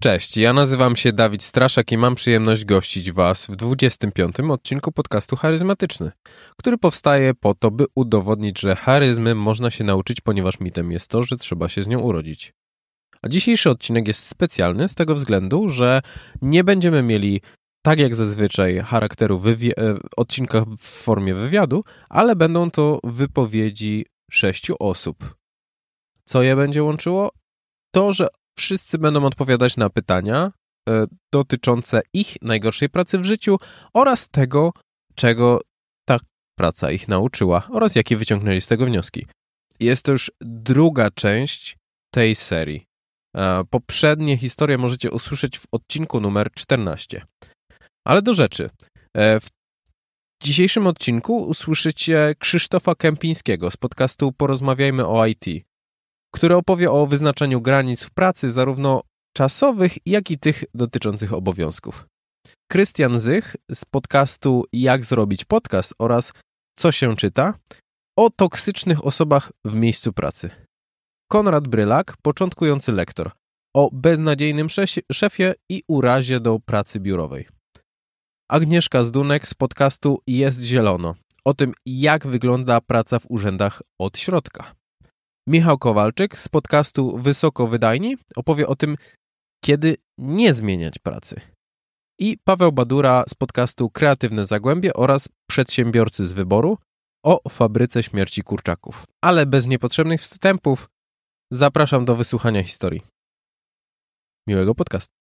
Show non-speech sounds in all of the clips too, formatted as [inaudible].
Cześć, ja nazywam się Dawid Straszak i mam przyjemność gościć Was w 25. odcinku podcastu Charyzmatyczny, który powstaje po to, by udowodnić, że charyzmy można się nauczyć, ponieważ mitem jest to, że trzeba się z nią urodzić. A dzisiejszy odcinek jest specjalny z tego względu, że nie będziemy mieli tak jak zazwyczaj charakteru e, odcinka w formie wywiadu, ale będą to wypowiedzi sześciu osób. Co je będzie łączyło? To, że wszyscy będą odpowiadać na pytania e, dotyczące ich najgorszej pracy w życiu oraz tego, czego ta praca ich nauczyła oraz jakie wyciągnęli z tego wnioski. Jest to już druga część tej serii. E, poprzednie historie możecie usłyszeć w odcinku numer 14. Ale do rzeczy. E, w dzisiejszym odcinku usłyszycie Krzysztofa Kępińskiego z podcastu Porozmawiajmy o IT który opowie o wyznaczaniu granic w pracy, zarówno czasowych, jak i tych dotyczących obowiązków. Krystian Zych z podcastu Jak zrobić podcast oraz Co się czyta o toksycznych osobach w miejscu pracy. Konrad Brylak, początkujący lektor, o beznadziejnym szefie i urazie do pracy biurowej. Agnieszka Zdunek z podcastu Jest Zielono, o tym jak wygląda praca w urzędach od środka. Michał Kowalczyk z podcastu Wysoko Wydajni opowie o tym, kiedy nie zmieniać pracy. I Paweł Badura z podcastu Kreatywne Zagłębie oraz Przedsiębiorcy z Wyboru o fabryce śmierci kurczaków. Ale bez niepotrzebnych wstępów zapraszam do wysłuchania historii. Miłego podcastu.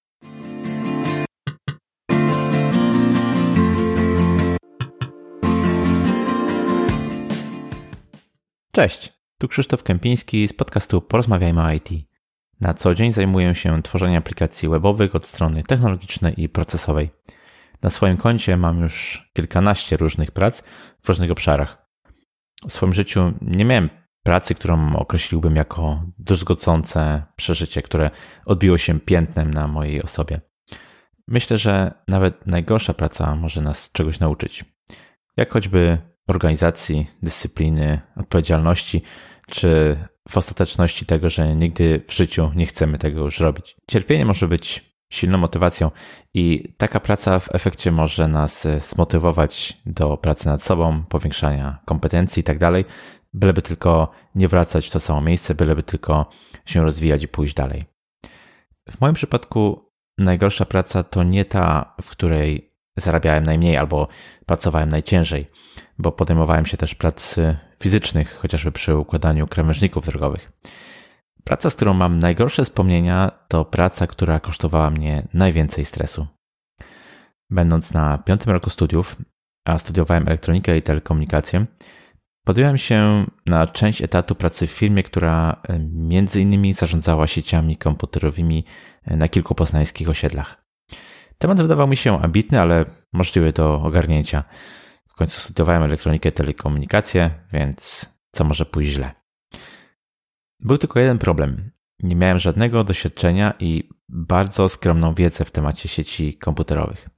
Cześć. Tu Krzysztof Kępiński z podcastu Porozmawiajmy o IT. Na co dzień zajmuję się tworzeniem aplikacji webowych od strony technologicznej i procesowej. Na swoim koncie mam już kilkanaście różnych prac w różnych obszarach. W swoim życiu nie miałem pracy, którą określiłbym jako druzgocące przeżycie, które odbiło się piętnem na mojej osobie. Myślę, że nawet najgorsza praca może nas czegoś nauczyć. Jak choćby organizacji, dyscypliny, odpowiedzialności, czy w ostateczności tego, że nigdy w życiu nie chcemy tego już robić. Cierpienie może być silną motywacją i taka praca w efekcie może nas zmotywować do pracy nad sobą, powiększania kompetencji i tak byleby tylko nie wracać w to samo miejsce, byleby tylko się rozwijać i pójść dalej. W moim przypadku najgorsza praca to nie ta, w której zarabiałem najmniej albo pracowałem najciężej bo podejmowałem się też prac fizycznych, chociażby przy układaniu krawężników drogowych. Praca, z którą mam najgorsze wspomnienia, to praca, która kosztowała mnie najwięcej stresu. Będąc na piątym roku studiów, a studiowałem elektronikę i telekomunikację, podjąłem się na część etatu pracy w firmie, która e, między innymi zarządzała sieciami komputerowymi e, na kilku poznańskich osiedlach. Temat wydawał mi się ambitny, ale możliwy do ogarnięcia końcu studiowałem elektronikę, telekomunikację, więc co może pójść źle? Był tylko jeden problem. Nie miałem żadnego doświadczenia i bardzo skromną wiedzę w temacie sieci komputerowych.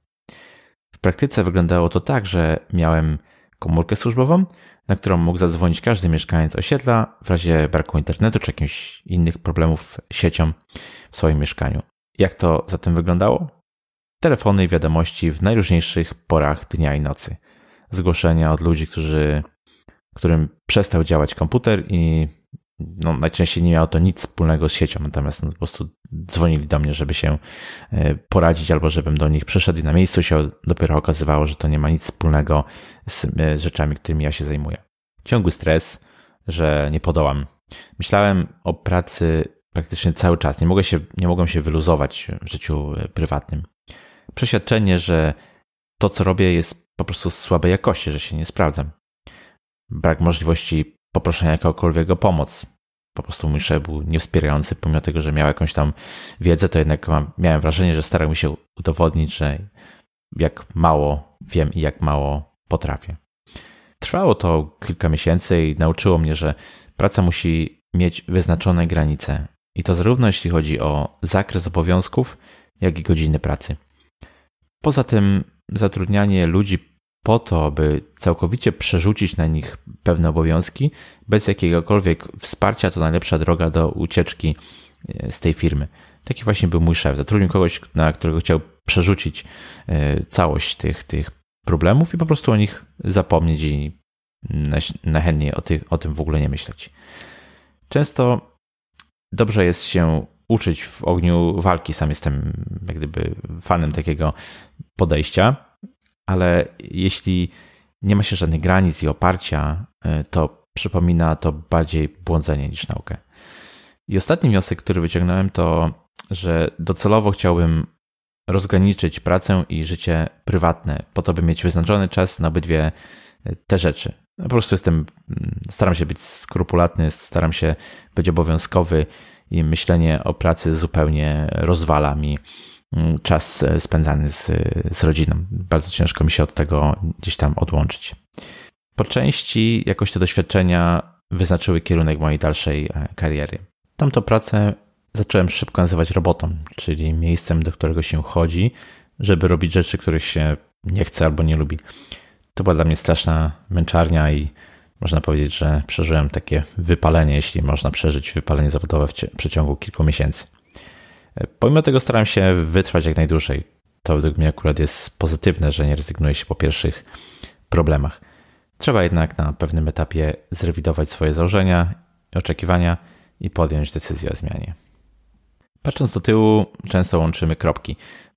W praktyce wyglądało to tak, że miałem komórkę służbową, na którą mógł zadzwonić każdy mieszkaniec osiedla w razie braku internetu czy jakichś innych problemów z siecią w swoim mieszkaniu. Jak to zatem wyglądało? Telefony i wiadomości w najróżniejszych porach dnia i nocy – zgłoszenia od ludzi, którzy, którym przestał działać komputer i no, najczęściej nie miało to nic wspólnego z siecią, natomiast no, po prostu dzwonili do mnie, żeby się e, poradzić albo żebym do nich przyszedł i na miejscu się dopiero okazywało, że to nie ma nic wspólnego z e, rzeczami, którymi ja się zajmuję. Ciągły stres, że nie podołam. Myślałem o pracy praktycznie cały czas. Nie, mogę się, nie mogłem się wyluzować w życiu e, prywatnym. Przeświadczenie, że to, co robię, jest po prostu słabej jakości, że się nie sprawdzam. Brak możliwości poproszenia kogokolwiek o pomoc. Po prostu mój szef był niewspierający, pomimo tego, że miał jakąś tam wiedzę, to jednak miałem wrażenie, że starał mi się udowodnić, że jak mało wiem i jak mało potrafię. Trwało to kilka miesięcy i nauczyło mnie, że praca musi mieć wyznaczone granice. I to zarówno jeśli chodzi o zakres obowiązków, jak i godziny pracy. Poza tym zatrudnianie ludzi po to, by całkowicie przerzucić na nich pewne obowiązki, bez jakiegokolwiek wsparcia, to najlepsza droga do ucieczki e, z tej firmy. Taki właśnie był mój szef. Zatrudnił kogoś, na którego chciał przerzucić e, całość tych, tych problemów i po prostu o nich zapomnieć i najchętniej o, o tym w ogóle nie myśleć. Często dobrze jest się uczyć w ogniu walki. Sam jestem jak gdyby fanem takiego podejścia, ale jeśli nie ma się żadnych granic i oparcia, e, to przypomina to bardziej błądzenie niż naukę. I ostatni wniosek, który wyciągnąłem, to, że docelowo chciałbym rozgraniczyć pracę i życie prywatne, po to, by mieć wyznaczony czas na obydwie e, te rzeczy. Po prostu jestem, mm, staram się być skrupulatny, staram się być obowiązkowy i myślenie o pracy zupełnie rozwala mi czas e, spędzany z, z rodziną. Bardzo ciężko mi się od tego gdzieś tam odłączyć. Po części jakoś te doświadczenia wyznaczyły kierunek mojej dalszej e, kariery. Tamto pracę zacząłem szybko nazywać robotą, czyli miejscem, do którego się chodzi, żeby robić rzeczy, których się nie chce albo nie lubi. To była dla mnie straszna męczarnia i można powiedzieć, że przeżyłem takie wypalenie, jeśli można przeżyć wypalenie zawodowe w przeciągu kilku miesięcy. E, pomimo tego starałem się wytrwać jak najdłużej. To według mnie akurat jest pozytywne, że nie rezygnuje się po pierwszych problemach. Trzeba jednak na pewnym etapie zrewidować swoje założenia, oczekiwania i podjąć decyzję o zmianie. Patrząc do tyłu, często łączymy kropki.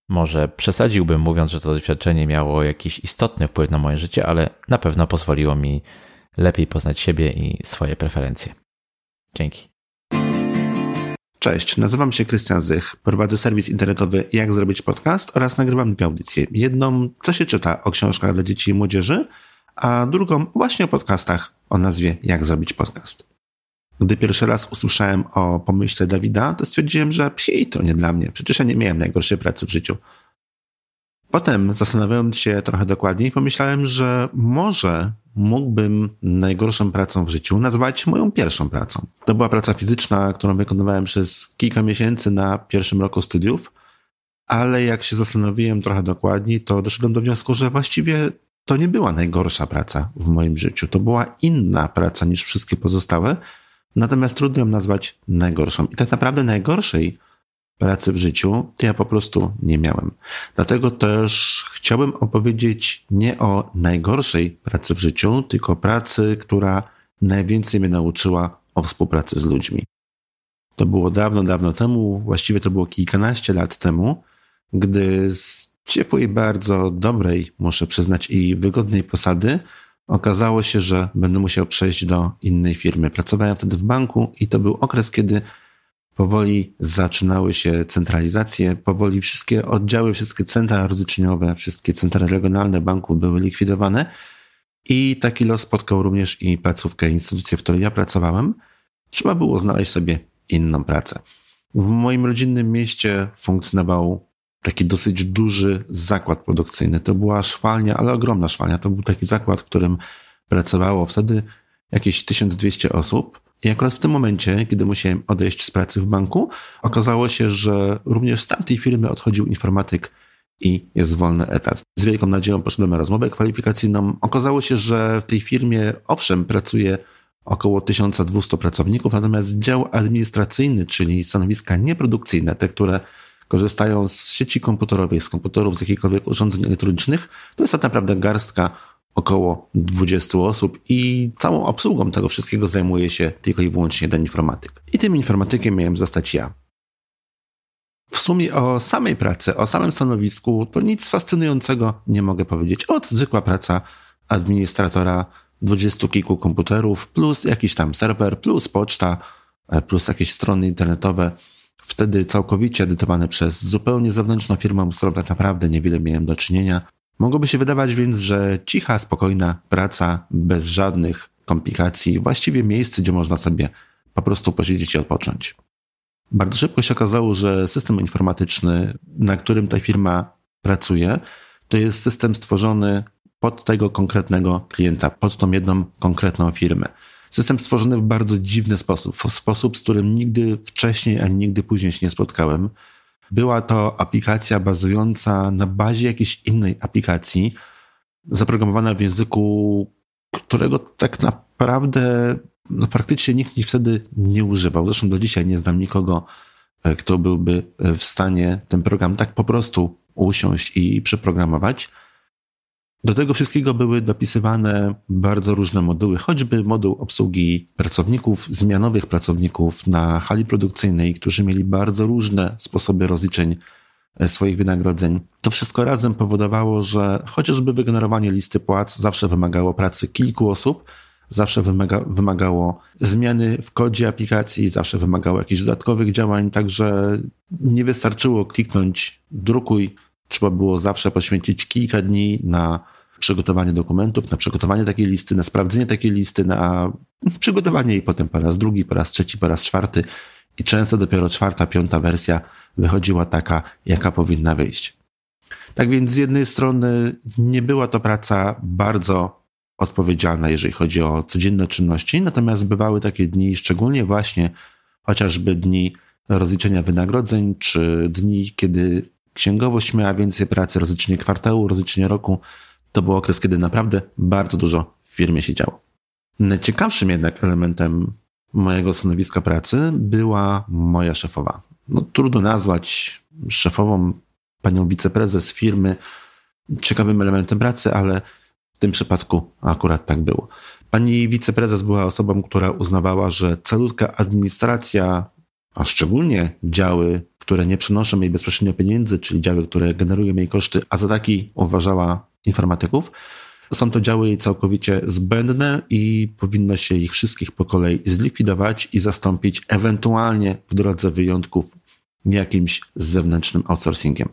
Może przesadziłbym mówiąc, że to doświadczenie miało jakiś istotny wpływ na moje życie, ale na pewno pozwoliło mi lepiej poznać siebie i swoje preferencje. Dzięki. Cześć, nazywam się Krystian Zych, prowadzę serwis internetowy Jak zrobić podcast oraz nagrywam dwie audycje. Jedną, co się czyta o książkach dla dzieci i młodzieży, a drugą właśnie o podcastach o nazwie Jak zrobić podcast. Gdy pierwszy raz usłyszałem o pomyśle Dawida, to stwierdziłem, że psi to nie dla mnie. Przecież ja nie miałem najgorszej pracy w życiu. Potem zastanawiając się trochę dokładniej, pomyślałem, że może mógłbym najgorszą pracą w życiu nazwać moją pierwszą pracą. To była praca fizyczna, którą wykonywałem przez kilka miesięcy na pierwszym roku studiów, ale jak się zastanowiłem trochę dokładniej, to doszedłem do wniosku, że właściwie to nie była najgorsza praca w moim życiu. To była inna praca niż wszystkie pozostałe, natomiast trudno ją nazwać najgorszą. I tak naprawdę najgorszej pracy w życiu, to ja po prostu nie miałem. Dlatego też chciałbym opowiedzieć nie o najgorszej pracy w życiu, tylko pracy, która najwięcej mnie nauczyła o współpracy z ludźmi. To było dawno, dawno temu, właściwie to było kilkanaście lat temu, gdy z ciepłej, bardzo dobrej, muszę przyznać, i wygodnej posady okazało się, że będę musiał przejść do innej firmy. Pracowałem wtedy w banku i to był okres, kiedy Powoli zaczynały się centralizacje, powoli wszystkie oddziały, wszystkie centra rozliczeniowe, wszystkie centra regionalne banków były likwidowane i taki los spotkał również i placówkę, instytucję, w której ja pracowałem. Trzeba było znaleźć sobie inną pracę. W moim rodzinnym mieście funkcjonował taki dosyć duży zakład produkcyjny. To była szwalnia, ale ogromna szwalnia. To był taki zakład, w którym pracowało wtedy jakieś 1200 osób. I akurat w tym momencie, kiedy musiałem odejść z pracy w banku, okazało się, że również z tamtej firmy odchodził informatyk i jest wolny etat. Z wielką nadzieją poszedłem na rozmowę kwalifikacyjną. Okazało się, że w tej firmie, owszem, pracuje około 1200 pracowników, natomiast dział administracyjny, czyli stanowiska nieprodukcyjne, te, które korzystają z sieci komputerowej, z komputerów, z jakichkolwiek urządzeń elektronicznych, to jest tak naprawdę garstka około 20 osób i całą obsługą tego wszystkiego zajmuje się tylko i wyłącznie jeden informatyk. I tym informatykiem miałem zostać ja. W sumie o samej pracy, o samym stanowisku, to nic fascynującego nie mogę powiedzieć. Od zwykła praca administratora dwudziestu kilku komputerów, plus jakiś tam serwer, plus poczta, e, plus jakieś strony internetowe, wtedy całkowicie edytowane przez zupełnie zewnętrzną firmę, z którą tak naprawdę niewiele miałem do czynienia. Mogłoby się wydawać więc, że cicha, spokojna praca, bez żadnych komplikacji, właściwie miejsce, gdzie można sobie po prostu posiedzieć i odpocząć. Bardzo szybko się okazało, że system informatyczny, na którym ta firma pracuje, to jest system stworzony pod tego konkretnego klienta, pod tą jedną konkretną firmę. System stworzony w bardzo dziwny sposób, w sposób, z którym nigdy wcześniej ani nigdy później się nie spotkałem. Była to aplikacja bazująca na bazie jakiejś innej aplikacji, zaprogramowana w języku, którego tak naprawdę no, praktycznie nikt wtedy nie używał. Zresztą do dzisiaj nie znam nikogo, kto byłby w stanie ten program tak po prostu usiąść i przeprogramować. Do tego wszystkiego były dopisywane bardzo różne moduły, choćby moduł obsługi pracowników, zmianowych pracowników na hali produkcyjnej, którzy mieli bardzo różne sposoby rozliczeń e, swoich wynagrodzeń. To wszystko razem powodowało, że chociażby wygenerowanie listy płac zawsze wymagało pracy kilku osób, zawsze wymaga, wymagało zmiany w kodzie aplikacji, zawsze wymagało jakichś dodatkowych działań, także nie wystarczyło kliknąć drukuj, trzeba było zawsze poświęcić kilka dni na przygotowanie dokumentów, na przygotowanie takiej listy, na sprawdzenie takiej listy, na przygotowanie jej potem po raz drugi, po raz trzeci, po raz czwarty i często dopiero czwarta, piąta wersja wychodziła taka, jaka powinna wyjść. Tak więc z jednej strony nie była to praca bardzo odpowiedzialna, jeżeli chodzi o codzienne czynności, natomiast bywały takie dni, szczególnie właśnie chociażby dni rozliczenia wynagrodzeń, czy dni, kiedy księgowość miała więcej pracy, rozliczenie kwartału, rozliczenie roku, to był okres, kiedy naprawdę bardzo dużo w firmie się działo. Najciekawszym jednak elementem mojego stanowiska pracy była moja szefowa. No, trudno nazwać szefową panią wiceprezes firmy ciekawym elementem pracy, ale w tym przypadku akurat tak było. Pani wiceprezes była osobą, która uznawała, że calutka administracja, a szczególnie działy, które nie przynoszą jej bezpośrednio pieniędzy, czyli działy, które generują jej koszty, a za taki uważała informatyków. Są to działy całkowicie zbędne i powinno się ich wszystkich po kolei zlikwidować i zastąpić ewentualnie w drodze wyjątków jakimś zewnętrznym outsourcingiem.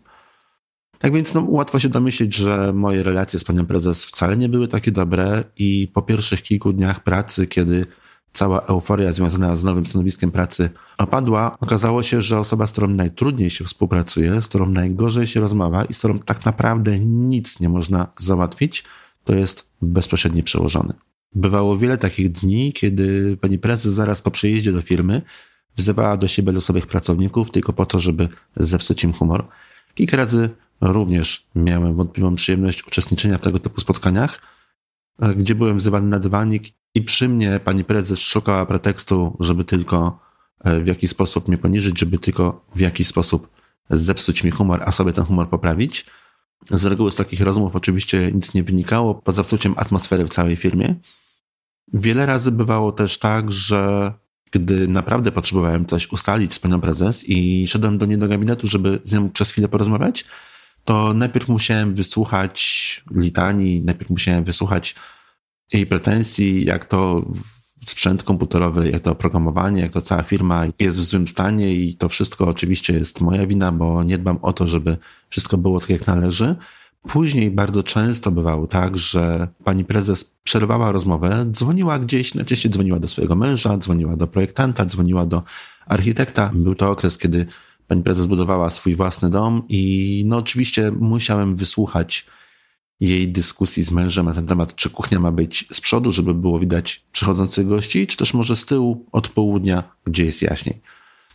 Tak więc no, łatwo się domyślić, że moje relacje z panią prezes wcale nie były takie dobre i po pierwszych kilku dniach pracy, kiedy cała euforia związana z nowym stanowiskiem pracy opadła, okazało się, że osoba, z którą najtrudniej się współpracuje, z którą najgorzej się rozmawia i z którą tak naprawdę nic nie można załatwić, to jest bezpośredni przełożony. Bywało wiele takich dni, kiedy pani prezes zaraz po przyjeździe do firmy wzywała do siebie losowych pracowników tylko po to, żeby zepsuć im humor. Kilka razy również miałem wątpliwą przyjemność uczestniczenia w tego typu spotkaniach, gdzie byłem wzywany na dywanik i przy mnie pani prezes szukała pretekstu, żeby tylko e, w jakiś sposób mnie poniżyć, żeby tylko w jakiś sposób zepsuć mi humor, a sobie ten humor poprawić. Z reguły z takich rozmów oczywiście nic nie wynikało, poza psuciem atmosfery w całej firmie. Wiele razy bywało też tak, że gdy naprawdę potrzebowałem coś ustalić z panią prezes i szedłem do niej do gabinetu, żeby z nią przez chwilę porozmawiać, to najpierw musiałem wysłuchać litanii, najpierw musiałem wysłuchać jej pretensji, jak to sprzęt komputerowy, jak to oprogramowanie, jak to cała firma jest w złym stanie i to wszystko oczywiście jest moja wina, bo nie dbam o to, żeby wszystko było tak jak należy. Później bardzo często bywało tak, że pani prezes przerwała rozmowę, dzwoniła gdzieś, najczęściej dzwoniła do swojego męża, dzwoniła do projektanta, dzwoniła do architekta. Był to okres, kiedy pani prezes budowała swój własny dom i no oczywiście musiałem wysłuchać jej dyskusji z mężem na ten temat, czy kuchnia ma być z przodu, żeby było widać przychodzących gości, czy też może z tyłu od południa, gdzie jest jaśniej.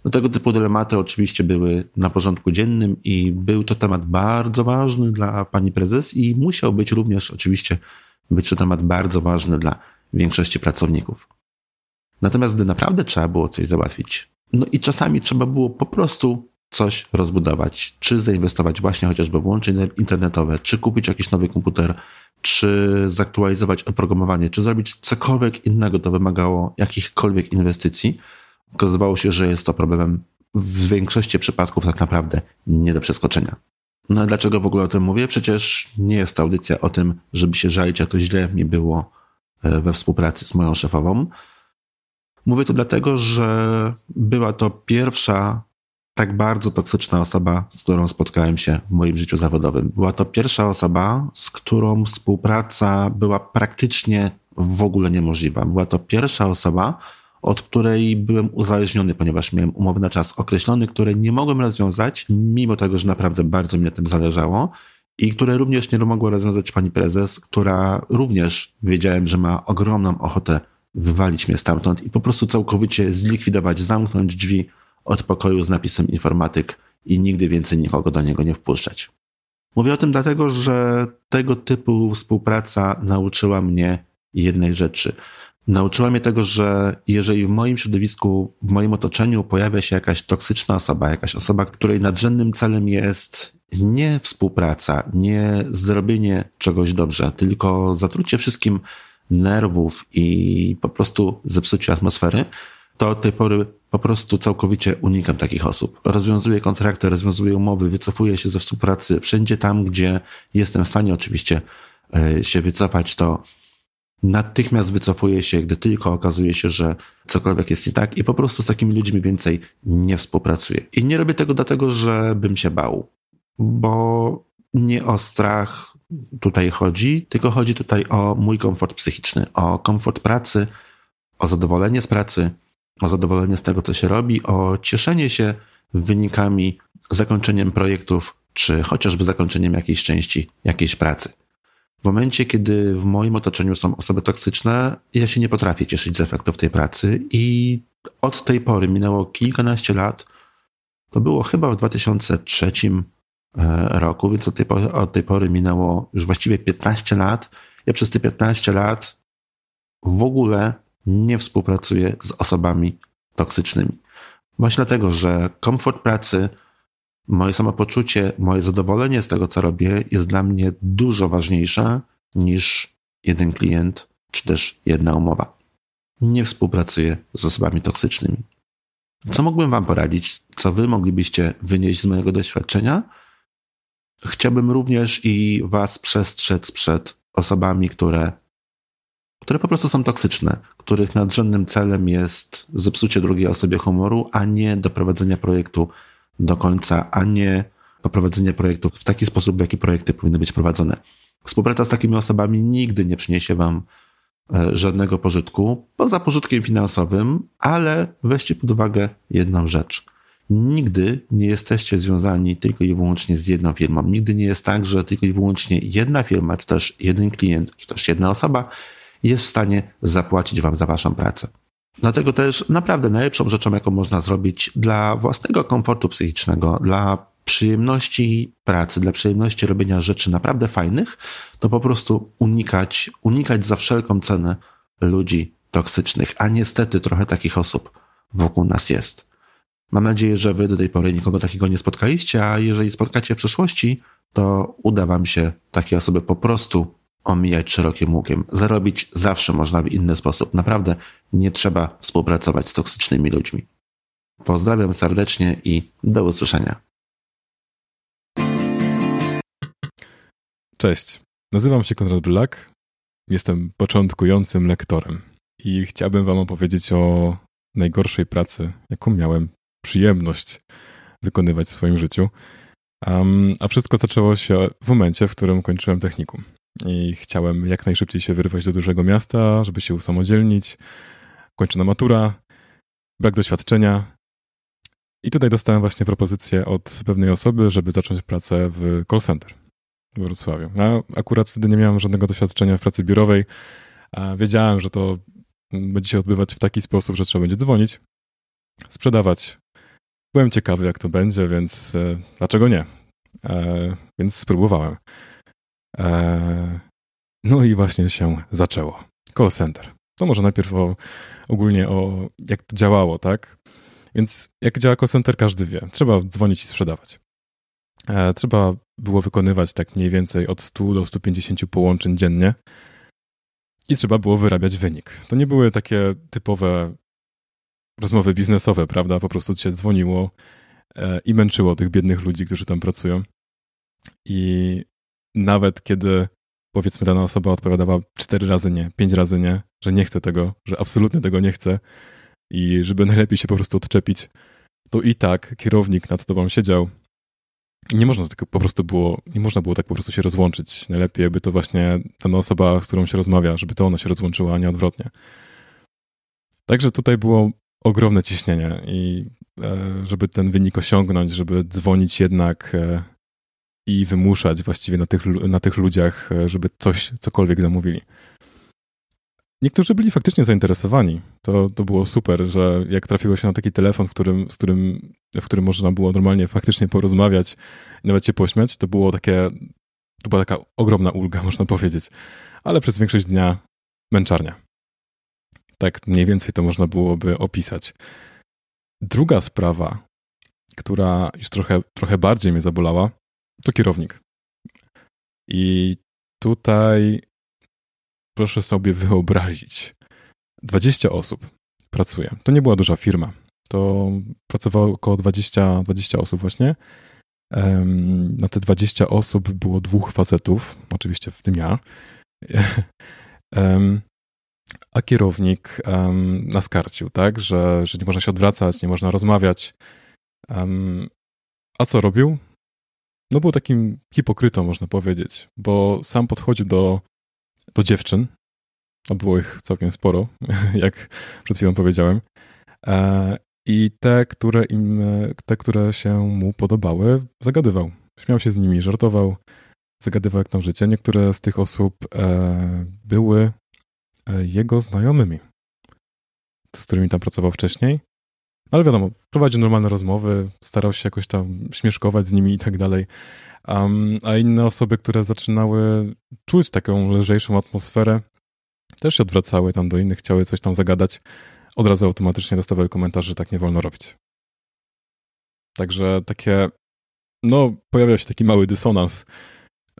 No tego typu dylematy oczywiście były na porządku dziennym i był to temat bardzo ważny dla pani prezes i musiał być również oczywiście być to temat bardzo ważny dla większości pracowników. Natomiast gdy naprawdę trzeba było coś załatwić, no i czasami trzeba było po prostu coś rozbudować, czy zainwestować właśnie chociażby w łącze internetowe, czy kupić jakiś nowy komputer, czy zaktualizować oprogramowanie, czy zrobić cokolwiek innego, to wymagało jakichkolwiek inwestycji. Okazywało się, że jest to problemem w większości przypadków tak naprawdę nie do przeskoczenia. No a dlaczego w ogóle o tym mówię? Przecież nie jest to audycja o tym, żeby się żalić, jak to źle mi było e, we współpracy z moją szefową. Mówię to dlatego, że była to pierwsza tak bardzo toksyczna osoba, z którą spotkałem się w moim życiu zawodowym. Była to pierwsza osoba, z którą współpraca była praktycznie w ogóle niemożliwa. Była to pierwsza osoba, od której byłem uzależniony, ponieważ miałem umowę na czas określony, które nie mogłem rozwiązać, mimo tego, że naprawdę bardzo mi na tym zależało. I które również nie mogła rozwiązać pani prezes, która również wiedziałem, że ma ogromną ochotę wywalić mnie stamtąd i po prostu całkowicie zlikwidować, zamknąć drzwi od pokoju z napisem informatyk i nigdy więcej nikogo do niego nie wpuszczać. Mówię o tym dlatego, że tego typu współpraca nauczyła mnie jednej rzeczy. Nauczyła mnie tego, że jeżeli w moim środowisku, w moim otoczeniu pojawia się jakaś toksyczna osoba, jakaś osoba, której nadrzędnym celem jest nie współpraca, nie zrobienie czegoś dobrze, tylko zatrucie wszystkim nerwów i po prostu zepsucie atmosfery, to od tej pory po prostu całkowicie unikam takich osób. Rozwiązuję kontrakty, rozwiązuję umowy, wycofuję się ze współpracy wszędzie tam, gdzie jestem w stanie oczywiście e, się wycofać, to natychmiast wycofuję się, gdy tylko okazuje się, że cokolwiek jest nie tak i po prostu z takimi ludźmi więcej nie współpracuję. I nie robię tego dlatego, że bym się bał, bo nie o strach tutaj chodzi, tylko chodzi tutaj o mój komfort psychiczny, o komfort pracy, o zadowolenie z pracy, o zadowolenie z tego, co się robi, o cieszenie się wynikami, zakończeniem projektów, czy chociażby zakończeniem jakiejś części jakiejś pracy. W momencie, kiedy w moim otoczeniu są osoby toksyczne, ja się nie potrafię cieszyć z efektów tej pracy i od tej pory minęło kilkanaście lat. To było chyba w 2003 e, roku, więc od tej, pory, od tej pory minęło już właściwie 15 lat. Ja przez te 15 lat w ogóle nie współpracuję z osobami toksycznymi. Właśnie dlatego, że komfort pracy, moje samopoczucie, moje zadowolenie z tego, co robię, jest dla mnie dużo ważniejsze niż jeden klient czy też jedna umowa. Nie współpracuję z osobami toksycznymi. Co mógłbym Wam poradzić? Co Wy moglibyście wynieść z mojego doświadczenia? Chciałbym również i Was przestrzec przed osobami, które które po prostu są toksyczne, których nadrzędnym celem jest zepsucie drugiej osobie humoru, a nie doprowadzenie projektu do końca, a nie poprowadzenie projektu w taki sposób, w jaki projekty powinny być prowadzone. Współpraca z takimi osobami nigdy nie przyniesie Wam e, żadnego pożytku, poza pożytkiem finansowym, ale weźcie pod uwagę jedną rzecz. Nigdy nie jesteście związani tylko i wyłącznie z jedną firmą. Nigdy nie jest tak, że tylko i wyłącznie jedna firma, czy też jeden klient, czy też jedna osoba jest w stanie zapłacić Wam za Waszą pracę. Dlatego też naprawdę najlepszą rzeczą, jaką można zrobić dla własnego komfortu psychicznego, dla przyjemności pracy, dla przyjemności robienia rzeczy naprawdę fajnych, to po prostu unikać, unikać za wszelką cenę ludzi toksycznych. A niestety trochę takich osób wokół nas jest. Mam nadzieję, że wy do tej pory nikogo takiego nie spotkaliście, a jeżeli spotkacie w przyszłości, to uda wam się takie osoby po prostu omijać szerokim łukiem. Zarobić zawsze można w inny sposób. Naprawdę nie trzeba współpracować z toksycznymi ludźmi. Pozdrawiam serdecznie i do usłyszenia. Cześć, nazywam się Konrad Black. Jestem początkującym lektorem i chciałbym Wam opowiedzieć o najgorszej pracy, jaką miałem przyjemność wykonywać w swoim życiu. Um, a wszystko zaczęło się w momencie, w którym kończyłem technikum i chciałem jak najszybciej się wyrwać do dużego miasta, żeby się usamodzielnić. Kończona matura, brak doświadczenia. I tutaj dostałem właśnie propozycję od pewnej osoby, żeby zacząć pracę w call center w Wrocławiu. Ja akurat wtedy nie miałem żadnego doświadczenia w pracy biurowej, wiedziałem, że to będzie się odbywać w taki sposób, że trzeba będzie dzwonić, sprzedawać. Byłem ciekawy, jak to będzie, więc e, dlaczego nie? E, więc spróbowałem. E, no i właśnie się zaczęło. Call center. To może najpierw o, ogólnie o jak to działało, tak? Więc jak działa call center, każdy wie. Trzeba dzwonić i sprzedawać. E, trzeba było wykonywać tak mniej więcej od 100 do 150 połączeń dziennie i trzeba było wyrabiać wynik. To nie były takie typowe rozmowy biznesowe, prawda? Po prostu cię dzwoniło e, i męczyło tych biednych ludzi, którzy tam pracują. I nawet kiedy powiedzmy dana osoba odpowiadała cztery razy nie, pięć razy nie, że nie chce tego, że absolutnie tego nie chce i żeby najlepiej się po prostu odczepić, to i tak kierownik nad tobą siedział i nie można tak po prostu było, nie można było tak po prostu się rozłączyć. Najlepiej by to właśnie dana osoba, z którą się rozmawia, żeby to ona się rozłączyła, a nie odwrotnie. Także tutaj było ogromne ciśnienie i e, żeby ten wynik osiągnąć, żeby dzwonić jednak e, i wymuszać właściwie na tych, na tych ludziach, e, żeby coś, cokolwiek zamówili. Niektórzy byli faktycznie zainteresowani. To, to było super, że jak trafiło się na taki telefon, w którym, z którym, w którym można było normalnie faktycznie porozmawiać, nawet się pośmiać, to było takie, to była taka ogromna ulga, [laughs] można powiedzieć. Ale przez większość dnia męczarnia. Tak mniej więcej to można byłoby opisać. Druga sprawa, która już trochę, trochę bardziej mnie zabolała, to kierownik. I tutaj proszę sobie wyobrazić, 20 osób pracuje. To nie była duża firma. To pracowało około 20, 20 osób właśnie. Na te 20 osób było dwóch facetów, oczywiście w tym ja. [laughs] A kierownik naskarcił, tak, że, że nie można się odwracać, nie można rozmawiać. A co robił? No był takim hipokrytą, można powiedzieć, bo sam podchodził do, do dziewczyn, a było ich całkiem sporo, [laughs] jak przed chwilą powiedziałem, e, i te, które, im, te, które się mu podobały, zagadywał. Śmiał się z nimi, żartował, zagadywał jak tam życie. Niektóre z tych osób e, były jego znajomymi, z którymi tam pracował wcześniej. Ale wiadomo, prowadził normalne rozmowy, starał się jakoś tam śmieszkować z nimi i tak dalej. Um, a inne osoby, które zaczynały czuć taką lżejszą atmosferę, też się odwracały tam do innych, chciały coś tam zagadać, od razu automatycznie dostawały komentarz, że tak nie wolno robić. Także takie, no, pojawiał się taki mały dysonans,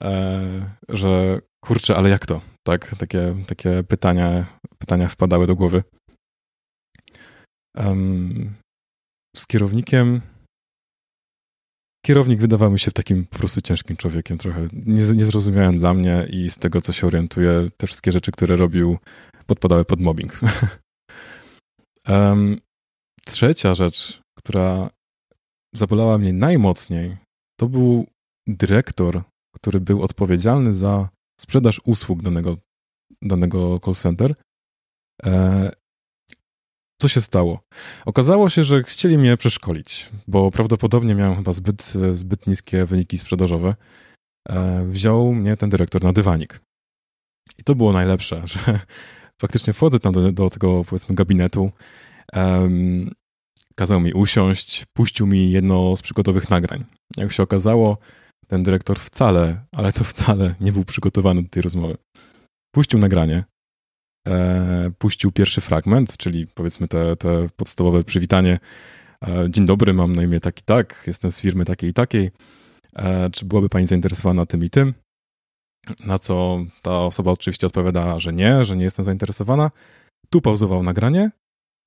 e, że kurczę, ale jak to? Tak, takie, takie pytania, pytania wpadały do głowy. Um, z kierownikiem. Kierownik wydawał mi się takim po prostu ciężkim człowiekiem trochę. Niezrozumiałem dla mnie i z tego, co się orientuję, te wszystkie rzeczy, które robił, podpadały pod mobbing. [laughs] um, trzecia rzecz, która zabolała mnie najmocniej, to był dyrektor, który był odpowiedzialny za sprzedaż usług danego, danego call center. E, co się stało? Okazało się, że chcieli mnie przeszkolić, bo prawdopodobnie miałem chyba zbyt, zbyt niskie wyniki sprzedażowe. E, wziął mnie ten dyrektor na dywanik. I to było najlepsze, [laughs] że faktycznie wchodzę tam do, do tego, powiedzmy, gabinetu. Kazał mi usiąść, puścił mi jedno z przygotowych nagrań. Jak się okazało, ten dyrektor wcale, ale to wcale nie był przygotowany do tej rozmowy. Puścił nagranie, e, puścił pierwszy fragment, czyli powiedzmy te, te podstawowe przywitanie. E, dzień dobry, mam na imię tak i tak, jestem z firmy takiej i takiej. E, czy byłaby Pani zainteresowana tym i tym? Na co ta osoba oczywiście odpowiada, że nie, że nie jestem zainteresowana. Tu pauzował nagranie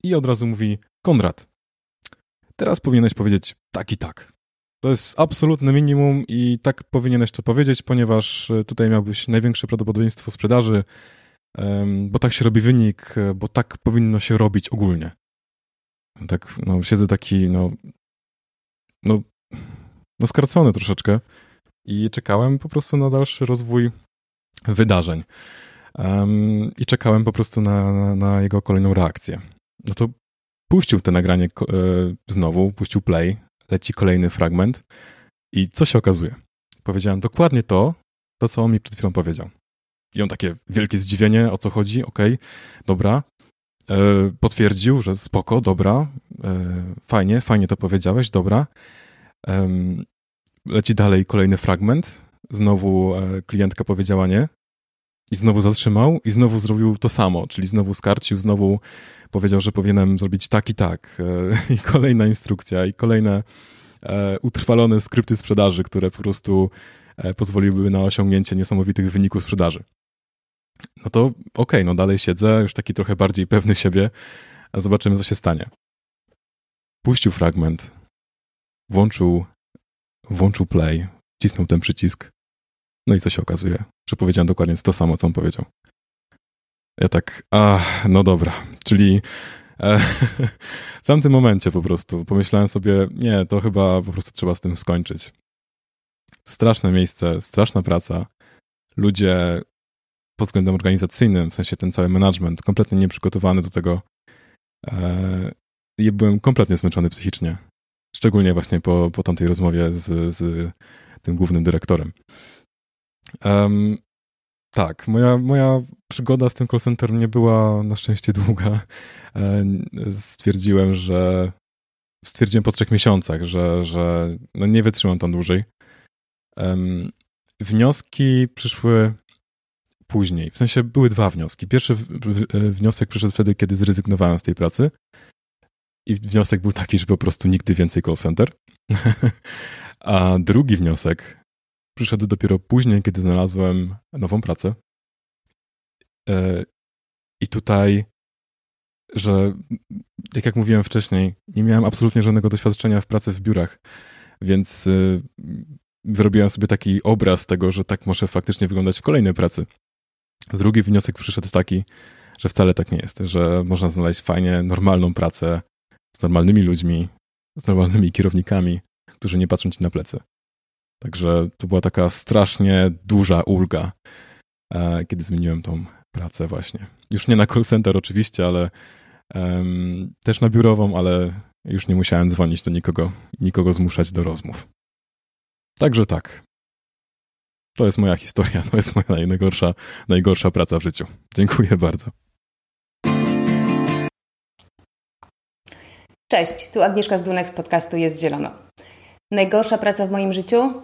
i od razu mówi: Konrad, teraz powinieneś powiedzieć tak i tak. To jest absolutne minimum i tak powinieneś to powiedzieć, ponieważ e, tutaj miałbyś największe prawdopodobieństwo sprzedaży, bo tak się robi wynik, e, bo tak powinno się robić ogólnie. Tak, no, siedzę taki, no, no, no skarcony troszeczkę i czekałem po prostu na dalszy rozwój wydarzeń. Um, I czekałem po prostu na, na, na, jego kolejną reakcję. No to puścił te nagranie e, znowu, puścił play, leci kolejny fragment i co się okazuje? Powiedziałem dokładnie to, to co on mi przed chwilą powiedział. I on takie wielkie zdziwienie, o co chodzi, okej, okay, dobra. E, potwierdził, że spoko, dobra, e, fajnie, fajnie to powiedziałeś, dobra. E, leci dalej kolejny fragment. Znowu e, klientka powiedziała nie. I znowu zatrzymał i znowu zrobił to samo, czyli znowu skarcił, znowu powiedział, że powinienem zrobić tak i tak. E, [laughs] I kolejna instrukcja, i kolejne e, utrwalone skrypty sprzedaży, które po prostu pozwoliłyby na osiągnięcie niesamowitych wyników sprzedaży. No to okej, okay, no dalej siedzę, już taki trochę bardziej pewny siebie, a zobaczymy, co się stanie. Puścił fragment, włączył, włączył play, cisnął ten przycisk, no i co się okazuje? Że powiedziałem dokładnie to samo, co on powiedział. Ja tak, a, no dobra, czyli e, [laughs] w tamtym momencie po prostu pomyślałem sobie, nie, to chyba po prostu trzeba z tym skończyć. Straszne miejsce, straszna praca. Ludzie pod względem organizacyjnym, w sensie ten cały management, kompletnie nieprzygotowany do tego. E, byłem kompletnie zmęczony psychicznie. Szczególnie właśnie po, po tamtej rozmowie z, z tym głównym dyrektorem. Um, tak, moja, moja przygoda z tym call center nie była na szczęście długa. E, stwierdziłem, że stwierdziłem po trzech miesiącach, że, że no nie wytrzymam tam dłużej. Wnioski przyszły później. W sensie były dwa wnioski. Pierwszy wniosek przyszedł wtedy, kiedy zrezygnowałem z tej pracy. I wniosek był taki, że po prostu nigdy więcej call center. [laughs] A drugi wniosek przyszedł dopiero później, kiedy znalazłem nową pracę. E, I tutaj, że jak jak mówiłem wcześniej, nie miałem absolutnie żadnego doświadczenia w pracy w biurach, więc e, wyrobiłem sobie taki obraz tego, że tak może faktycznie wyglądać w kolejnej pracy. Drugi wniosek przyszedł taki, że wcale tak nie jest, że można znaleźć fajnie normalną pracę z normalnymi ludźmi, z normalnymi kierownikami, którzy nie patrzą ci na plecy. Także to była taka strasznie duża ulga, e, kiedy zmieniłem tą pracę właśnie. Już nie na call center oczywiście, ale um, też na biurową, ale już nie musiałem dzwonić do nikogo, nikogo zmuszać do rozmów. Także tak. To jest moja historia, to jest moja najgorsza, najgorsza praca w życiu. Dziękuję bardzo. Cześć, tu Agnieszka z Dunek z podcastu Jest Zielono. Najgorsza praca w moim życiu?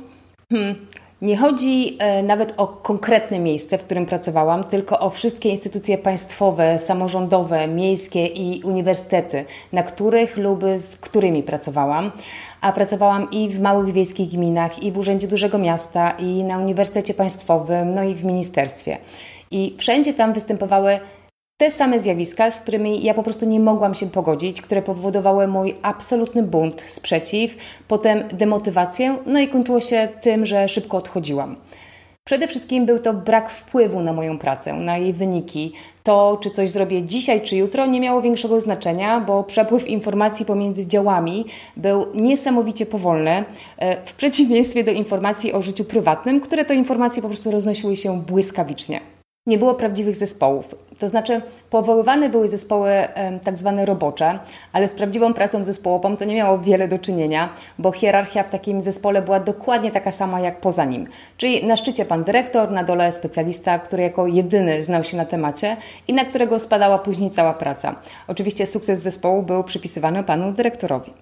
Hmm. Nie chodzi e, nawet o konkretne miejsce, w którym pracowałam, tylko o wszystkie instytucje państwowe, samorządowe, miejskie i uniwersytety, na których lub z którymi pracowałam. A pracowałam i w małych wiejskich gminach, i w Urzędzie Dużego Miasta, i na Uniwersytecie Państwowym, no i w ministerstwie. I wszędzie tam występowały te same zjawiska, z którymi ja po prostu nie mogłam się pogodzić, które powodowały mój absolutny bunt, sprzeciw, potem demotywację, no i kończyło się tym, że szybko odchodziłam. Przede wszystkim był to brak wpływu na moją pracę, na jej wyniki. To, czy coś zrobię dzisiaj czy jutro, nie miało większego znaczenia, bo przepływ informacji pomiędzy działami był niesamowicie powolny, e, w przeciwieństwie do informacji o życiu prywatnym, które to informacje po prostu roznosiły się błyskawicznie nie było prawdziwych zespołów. To znaczy, powoływane były zespoły tak zwane robocze, ale z prawdziwą pracą zespołową to nie miało wiele do czynienia, bo hierarchia w takim zespole była dokładnie taka sama jak poza nim. Czyli na szczycie pan dyrektor, na dole specjalista, który jako jedyny znał się na temacie i na którego spadała później cała praca. Oczywiście sukces zespołu był przypisywany panu dyrektorowi.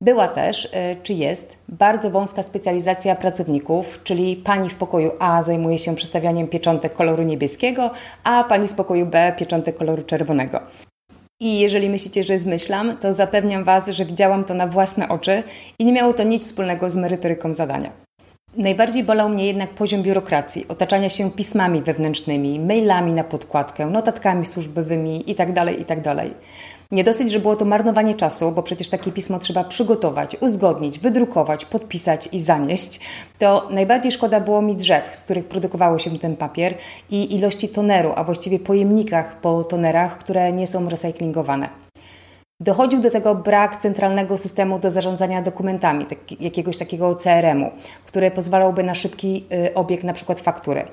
Była też, y, czy jest, bardzo wąska specjalizacja pracowników, czyli pani w pokoju A zajmuje się przestawianiem pieczątek koloru niebieskiego, a pani z pokoju B pieczątek koloru czerwonego. I jeżeli myślicie, że zmyślam, to zapewniam Was, że widziałam to na własne oczy i nie miało to nic wspólnego z merytoryką zadania. Najbardziej bolał mnie jednak poziom biurokracji, otaczania się pismami wewnętrznymi, mailami na podkładkę, notatkami służbowymi itd. Tak itd. Nie dosyć, że było to marnowanie czasu, bo przecież takie pismo trzeba przygotować, uzgodnić, wydrukować, podpisać i zanieść, to najbardziej szkoda było mi drzew, z których produkowało się ten papier i ilości toneru, a właściwie pojemnikach po tonerach, które nie są recyklingowane. Dochodził do tego brak centralnego systemu do zarządzania dokumentami, tak, jakiegoś takiego CRM-u, który pozwalałby na szybki y, obieg na przykład faktury.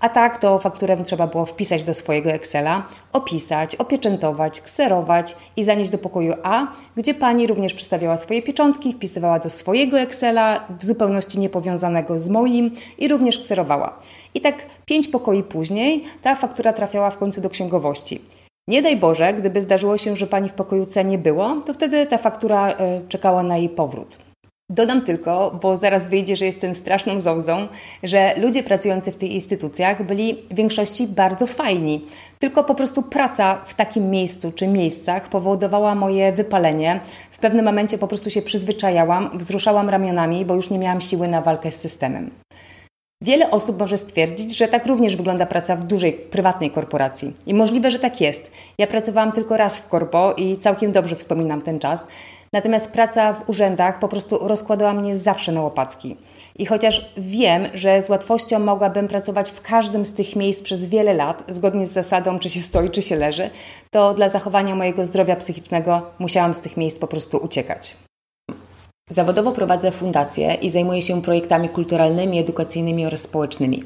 A tak to fakturę trzeba było wpisać do swojego Excela, opisać, opieczętować, kserować i zanieść do pokoju A, gdzie pani również przedstawiała swoje pieczątki, wpisywała do swojego Excela w zupełności niepowiązanego z moim i również kserowała. I tak pięć pokoi później ta faktura trafiała w końcu do księgowości. Nie daj Boże, gdyby zdarzyło się, że pani w pokoju C nie było, to wtedy ta faktura e, czekała na jej powrót. Dodam tylko, bo zaraz wyjdzie, że jestem straszną zołzą, że ludzie pracujący w tych instytucjach byli w większości bardzo fajni. Tylko po prostu praca w takim miejscu czy miejscach powodowała moje wypalenie. W pewnym momencie po prostu się przyzwyczajałam, wzruszałam ramionami, bo już nie miałam siły na walkę z systemem. Wiele osób może stwierdzić, że tak również wygląda praca w dużej, prywatnej korporacji. I możliwe, że tak jest. Ja pracowałam tylko raz w korpo i całkiem dobrze wspominam ten czas. Natomiast praca w urzędach po prostu rozkładała mnie zawsze na łopatki. I chociaż wiem, że z łatwością mogłabym pracować w każdym z tych miejsc przez wiele lat, zgodnie z zasadą, czy się stoi, czy się leży, to dla zachowania mojego zdrowia psychicznego musiałam z tych miejsc po prostu uciekać. Zawodowo prowadzę fundację i zajmuję się projektami kulturalnymi, edukacyjnymi oraz społecznymi.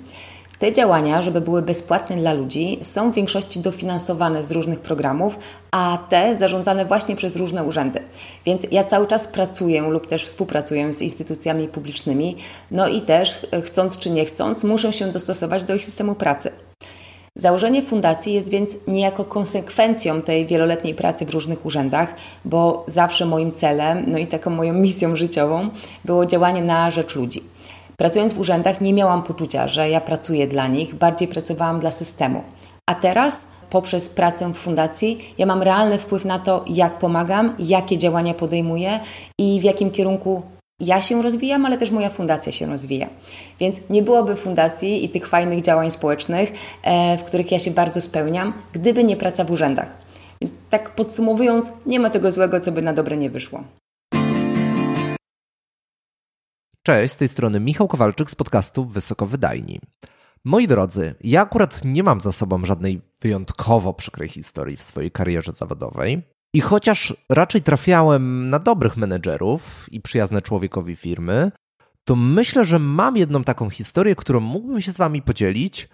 Te działania, żeby były bezpłatne dla ludzi, są w większości dofinansowane z różnych programów, a te zarządzane właśnie przez różne urzędy. Więc ja cały czas pracuję lub też współpracuję z instytucjami publicznymi, no i też, chcąc czy nie chcąc, muszę się dostosować do ich systemu pracy. Założenie fundacji jest więc niejako konsekwencją tej wieloletniej pracy w różnych urzędach, bo zawsze moim celem, no i taką moją misją życiową było działanie na rzecz ludzi. Pracując w urzędach nie miałam poczucia, że ja pracuję dla nich, bardziej pracowałam dla systemu. A teraz poprzez pracę w fundacji ja mam realny wpływ na to, jak pomagam, jakie działania podejmuję i w jakim kierunku ja się rozwijam, ale też moja fundacja się rozwija. Więc nie byłoby fundacji i tych fajnych działań społecznych, e, w których ja się bardzo spełniam, gdyby nie praca w urzędach. Więc tak podsumowując, nie ma tego złego, co by na dobre nie wyszło. Cześć, z tej strony Michał Kowalczyk z podcastu Wysoko Wydajni. Moi drodzy, ja akurat nie mam za sobą żadnej wyjątkowo przykrej historii w swojej karierze zawodowej. I chociaż raczej trafiałem na dobrych menedżerów i przyjazne człowiekowi firmy, to myślę, że mam jedną taką historię, którą mógłbym się z Wami podzielić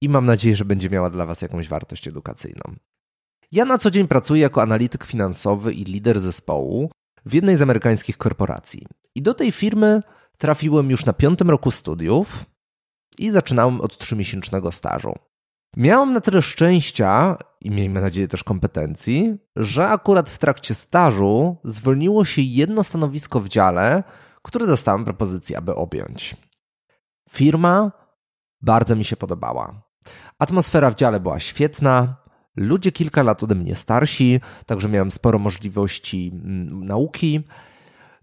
i mam nadzieję, że będzie miała dla Was jakąś wartość edukacyjną. Ja na co dzień pracuję jako analityk finansowy i lider zespołu w jednej z amerykańskich korporacji. I do tej firmy trafiłem już na piątym roku studiów i zaczynałem od trzymiesięcznego stażu. Miałem na tyle szczęścia i miejmy nadzieję też kompetencji, że akurat w trakcie stażu zwolniło się jedno stanowisko w dziale, które dostałem propozycję, aby objąć. Firma bardzo mi się podobała. Atmosfera w dziale była świetna, ludzie kilka lat ode mnie starsi, także miałem sporo możliwości mm, nauki,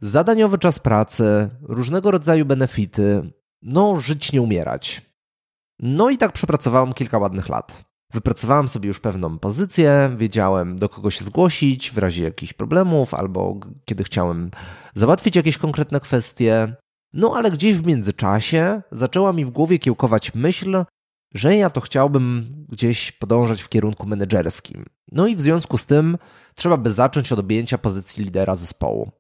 zadaniowy czas pracy, różnego rodzaju benefity, no żyć nie umierać. No i tak przepracowałem kilka ładnych lat. Wypracowałem sobie już pewną pozycję, wiedziałem do kogo się zgłosić w razie jakichś problemów albo kiedy chciałem załatwić jakieś konkretne kwestie. No ale gdzieś w międzyczasie zaczęła mi w głowie kiełkować myśl, że ja to chciałbym gdzieś podążać w kierunku menedżerskim. No i w związku z tym trzeba by zacząć od objęcia pozycji lidera zespołu.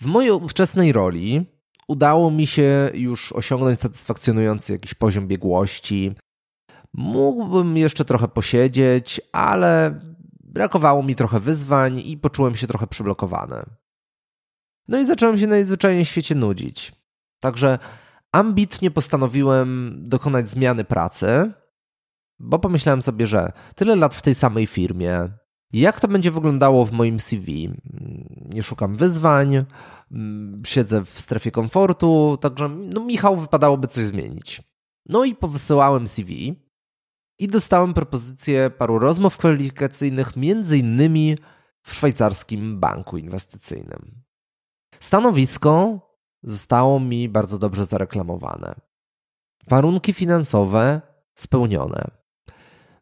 W mojej ówczesnej roli udało mi się już osiągnąć satysfakcjonujący jakiś poziom biegłości. Mógłbym jeszcze trochę posiedzieć, ale brakowało mi trochę wyzwań i poczułem się trochę przyblokowany. No i zacząłem się najzwyczajniej w świecie nudzić. Także ambitnie postanowiłem dokonać zmiany pracy, bo pomyślałem sobie, że tyle lat w tej samej firmie, jak to będzie wyglądało w moim CV? Nie szukam wyzwań, siedzę w strefie komfortu, także no Michał wypadałoby coś zmienić. No i powysyłałem CV i dostałem propozycję paru rozmów kwalifikacyjnych, między innymi w szwajcarskim banku inwestycyjnym. Stanowisko zostało mi bardzo dobrze zareklamowane. Warunki finansowe spełnione.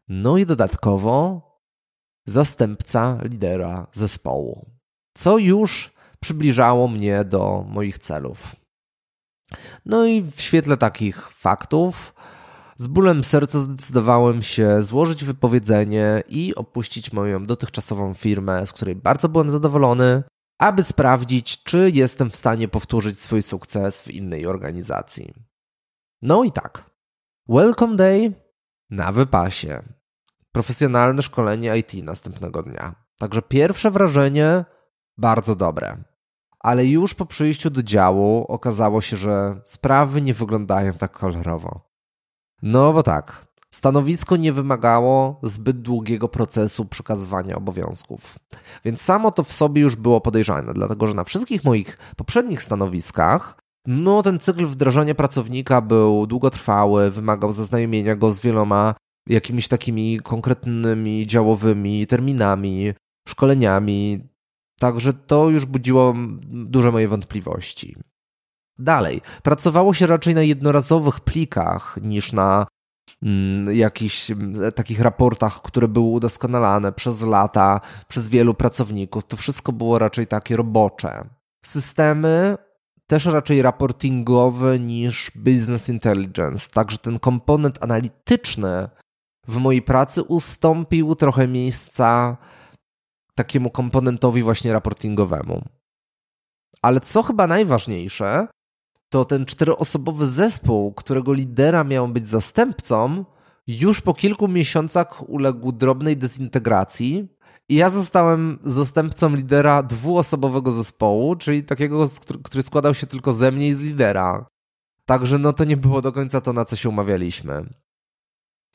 No i dodatkowo zastępca lidera zespołu, co już przybliżało mnie do moich celów. No i w świetle takich faktów, z bólem serca zdecydowałem się złożyć wypowiedzenie i opuścić moją dotychczasową firmę, z której bardzo byłem zadowolony, aby sprawdzić, czy jestem w stanie powtórzyć swój sukces w innej organizacji. No i tak. Welcome Day na wypasie. Profesjonalne szkolenie IT następnego dnia. Także pierwsze wrażenie bardzo dobre. Ale już po przyjściu do działu okazało się, że sprawy nie wyglądają tak kolorowo. No bo tak, stanowisko nie wymagało zbyt długiego procesu przekazywania obowiązków. Więc samo to w sobie już było podejrzane, dlatego że na wszystkich moich poprzednich stanowiskach no, ten cykl wdrażania pracownika był długotrwały, wymagał zaznajomienia go z wieloma jakimiś takimi konkretnymi działowymi terminami, szkoleniami. Także to już budziło duże moje wątpliwości. Dalej, pracowało się raczej na jednorazowych plikach niż na mm, jakichś mm, takich raportach, które były udoskonalane przez lata, przez wielu pracowników. To wszystko było raczej takie robocze. Systemy też raczej raportingowe niż business intelligence. Także ten komponent analityczny w mojej pracy ustąpił trochę miejsca takiemu komponentowi właśnie raportingowemu. Ale co chyba najważniejsze, to ten czteroosobowy zespół, którego lidera miał być zastępcą, już po kilku miesiącach uległ drobnej dezintegracji. I ja zostałem zastępcą lidera dwuosobowego zespołu, czyli takiego, który składał się tylko ze mnie i z lidera. Także no to nie było do końca to, na co się umawialiśmy.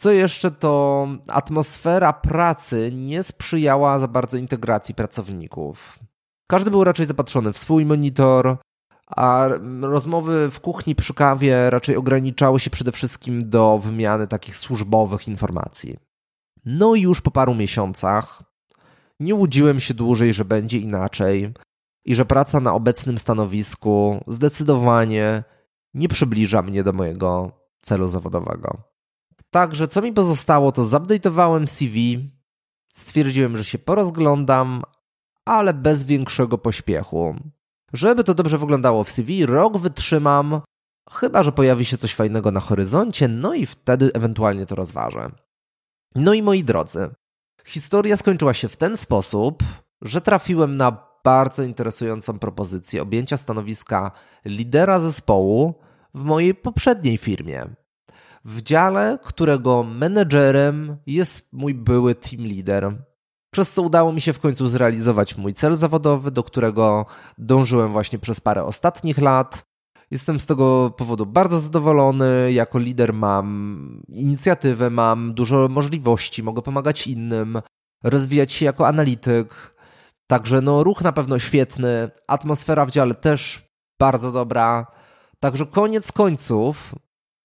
Co jeszcze to atmosfera pracy nie sprzyjała za bardzo integracji pracowników. Każdy był raczej zapatrzony w swój monitor, a rozmowy w kuchni przy kawie raczej ograniczały się przede wszystkim do wymiany takich służbowych informacji. No i już po paru miesiącach nie łudziłem się dłużej, że będzie inaczej i że praca na obecnym stanowisku zdecydowanie nie przybliża mnie do mojego celu zawodowego. Także co mi pozostało, to zupdate'owałem CV, stwierdziłem, że się porozglądam, ale bez większego pośpiechu. Żeby to dobrze wyglądało w CV, rok wytrzymam, chyba że pojawi się coś fajnego na horyzoncie, no i wtedy ewentualnie to rozważę. No i moi drodzy, historia skończyła się w ten sposób, że trafiłem na bardzo interesującą propozycję objęcia stanowiska lidera zespołu w mojej poprzedniej firmie. W dziale, którego menedżerem jest mój były team leader, przez co udało mi się w końcu zrealizować mój cel zawodowy, do którego dążyłem właśnie przez parę ostatnich lat. Jestem z tego powodu bardzo zadowolony. Jako lider mam inicjatywę, mam dużo możliwości, mogę pomagać innym, rozwijać się jako analityk. Także no, ruch na pewno świetny, atmosfera w dziale też bardzo dobra. Także koniec końców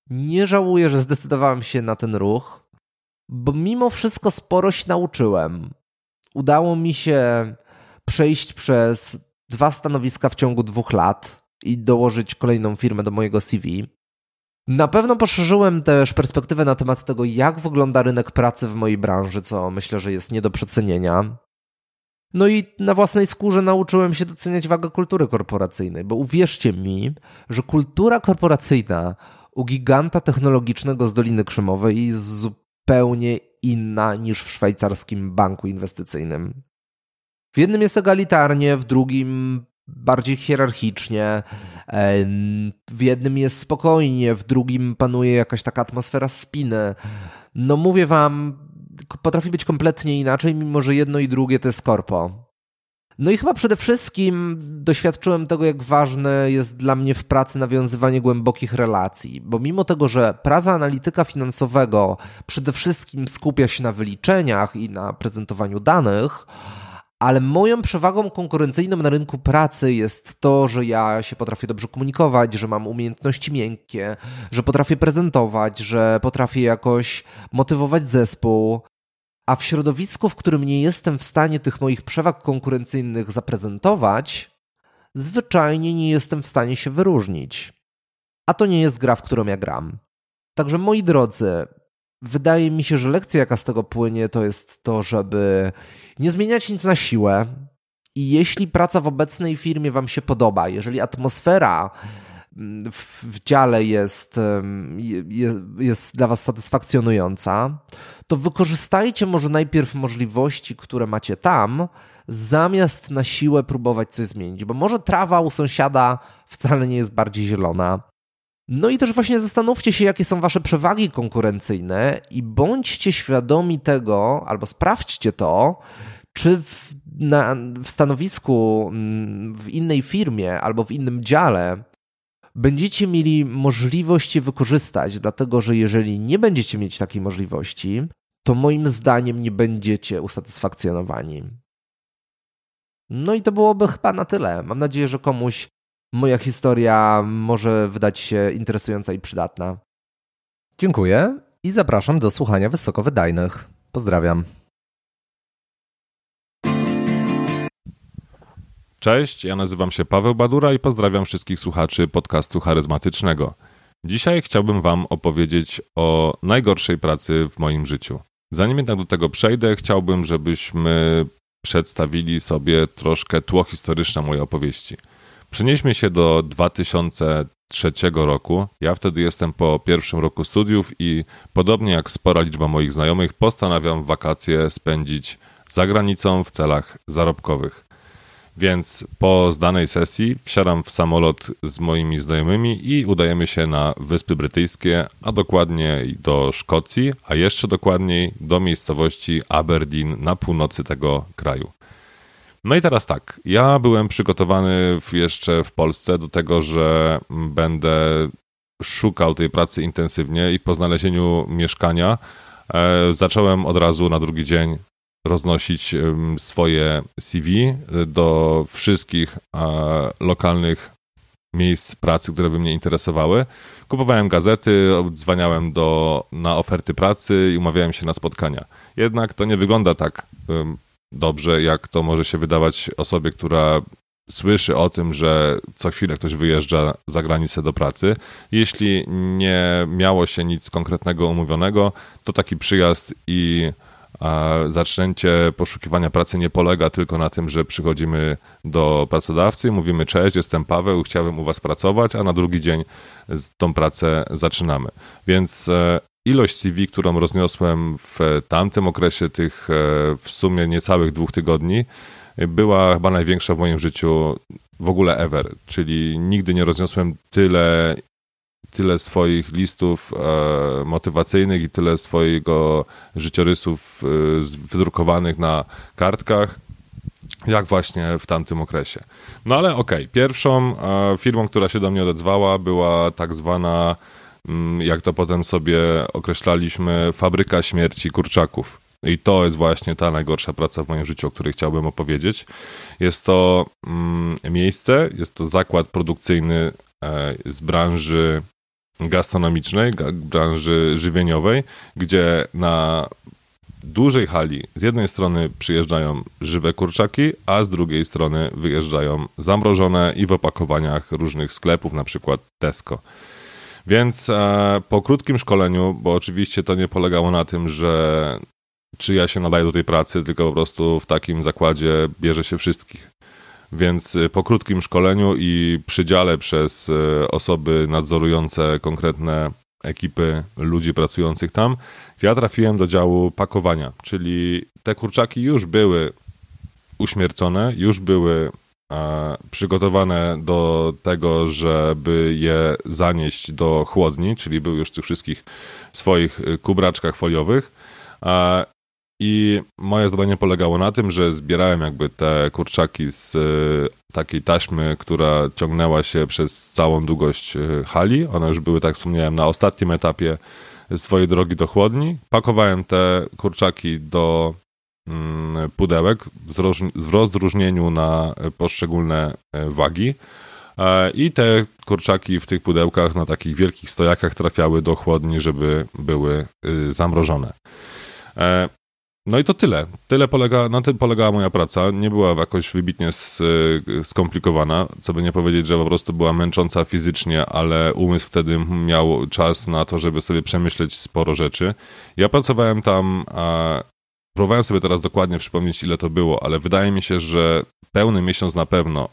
nie żałuję, że zdecydowałem się na ten ruch, bo mimo wszystko sporo się nauczyłem. Udało mi się przejść przez dwa stanowiska w ciągu dwóch lat i dołożyć kolejną firmę do mojego CV. Na pewno poszerzyłem też perspektywę na temat tego, jak wygląda rynek pracy w mojej branży, co myślę, że jest nie do przecenienia. No i na własnej skórze nauczyłem się doceniać wagę kultury korporacyjnej, bo uwierzcie mi, że kultura korporacyjna u giganta technologicznego z Doliny Krzemowej jest zupełnie inna niż w szwajcarskim banku inwestycyjnym. W jednym jest egalitarnie, w drugim bardziej hierarchicznie, w jednym jest spokojnie, w drugim panuje jakaś taka atmosfera spiny. No mówię wam, potrafi być kompletnie inaczej, mimo że jedno i drugie to jest korpo. No i chyba przede wszystkim doświadczyłem tego, jak ważne jest dla mnie w pracy nawiązywanie głębokich relacji, bo mimo tego, że praca analityka finansowego przede wszystkim skupia się na wyliczeniach i na prezentowaniu danych, ale moją przewagą konkurencyjną na rynku pracy jest to, że ja się potrafię dobrze komunikować, że mam umiejętności miękkie, że potrafię prezentować, że potrafię jakoś motywować zespół, a w środowisku, w którym nie jestem w stanie tych moich przewag konkurencyjnych zaprezentować, zwyczajnie nie jestem w stanie się wyróżnić. A to nie jest gra, w którą ja gram. Także moi drodzy, wydaje mi się, że lekcja, jaka z tego płynie, to jest to, żeby nie zmieniać nic na siłę. I jeśli praca w obecnej firmie Wam się podoba, jeżeli atmosfera w dziale jest, jest dla Was satysfakcjonująca, to wykorzystajcie może najpierw możliwości, które macie tam, zamiast na siłę próbować coś zmienić, bo może trawa u sąsiada wcale nie jest bardziej zielona. No i też właśnie zastanówcie się, jakie są Wasze przewagi konkurencyjne i bądźcie świadomi tego, albo sprawdźcie to, czy w, na, w stanowisku w innej firmie albo w innym dziale będziecie mieli możliwość je wykorzystać, dlatego że jeżeli nie będziecie mieć takiej możliwości, to moim zdaniem nie będziecie usatysfakcjonowani. No i to byłoby chyba na tyle. Mam nadzieję, że komuś moja historia może wydać się interesująca i przydatna. Dziękuję i zapraszam do słuchania wysokowydajnych. Pozdrawiam. Cześć, ja nazywam się Paweł Badura i pozdrawiam wszystkich słuchaczy podcastu charyzmatycznego. Dzisiaj chciałbym Wam opowiedzieć o najgorszej pracy w moim życiu. Zanim jednak do tego przejdę, chciałbym, żebyśmy przedstawili sobie troszkę tło historyczne mojej opowieści. Przenieśmy się do 2003 roku. Ja wtedy jestem po pierwszym roku studiów i podobnie jak spora liczba moich znajomych, postanawiam wakacje spędzić za granicą w celach zarobkowych. Więc po zdanej sesji wsiadam w samolot z moimi znajomymi i udajemy się na Wyspy Brytyjskie, a dokładnie do Szkocji, a jeszcze dokładniej do miejscowości Aberdeen na północy tego kraju. No i teraz tak, ja byłem przygotowany jeszcze w Polsce do tego, że będę szukał tej pracy intensywnie i po znalezieniu mieszkania e, zacząłem od razu na drugi dzień roznosić swoje CV do wszystkich lokalnych miejsc pracy, które by mnie interesowały. Kupowałem gazety, dzwaniałem do, na oferty pracy i umawiałem się na spotkania. Jednak to nie wygląda tak dobrze, jak to może się wydawać osobie, która słyszy o tym, że co chwilę ktoś wyjeżdża za granicę do pracy. Jeśli nie miało się nic konkretnego umówionego, to taki przyjazd i zaczęcie poszukiwania pracy nie polega tylko na tym, że przychodzimy do pracodawcy mówimy cześć, jestem Paweł, chciałbym u was pracować, a na drugi dzień tą pracę zaczynamy. Więc e, ilość CV, którą rozniosłem w tamtym okresie, tych e, w sumie niecałych dwóch tygodni, była chyba największa w moim życiu w ogóle ever. Czyli nigdy nie rozniosłem tyle, tyle swoich listów e, motywacyjnych i tyle swojego życiorysów e, wydrukowanych na kartkach, jak właśnie w tamtym okresie. No ale okej, okay. pierwszą e, firmą, która się do mnie odezwała, była tak zwana, mm, jak to potem sobie określaliśmy, fabryka śmierci kurczaków. I to jest właśnie ta najgorsza praca w moim życiu, o której chciałbym opowiedzieć. Jest to mm, miejsce, jest to zakład produkcyjny e, z branży gastronomicznej, branży żywieniowej, gdzie na dużej hali z jednej strony przyjeżdżają żywe kurczaki, a z drugiej strony wyjeżdżają zamrożone i w opakowaniach różnych sklepów, na przykład Tesco. Więc e, po krótkim szkoleniu, bo oczywiście to nie polegało na tym, że czy ja się nadaję do tej pracy, tylko po prostu w takim zakładzie bierze się wszystkich. Więc y, po krótkim szkoleniu i przydziale przez y, osoby nadzorujące konkretne ekipy ludzi pracujących tam, ja trafiłem do działu pakowania, czyli te kurczaki już były uśmiercone, już były przygotowane do tego, żeby je zanieść do chłodni, czyli były już w tych wszystkich swoich y, kubraczkach foliowych. E, i moje zadanie polegało na tym, że zbierałem jakby te kurczaki z y, takiej taśmy, która ciągnęła się przez całą długość y, hali. One już były, tak wspomniałem, na ostatnim etapie swojej drogi do chłodni. Pakowałem te kurczaki do mm, pudełek w rozróżnieniu na poszczególne y, wagi. E, I te kurczaki w tych pudełkach na takich wielkich stojakach trafiały do chłodni, żeby były zamrożone. E, no i to tyle. Tyle polega, na tym polegała moja praca. Nie była jakoś wybitnie skomplikowana, co by nie powiedzieć, że po prostu była męcząca fizycznie, ale umysł wtedy miał czas na to, żeby sobie przemyśleć sporo rzeczy. Ja pracowałem tam, a próbowałem sobie teraz dokładnie przypomnieć, ile to było, ale wydaje mi się, że pełny miesiąc na pewno,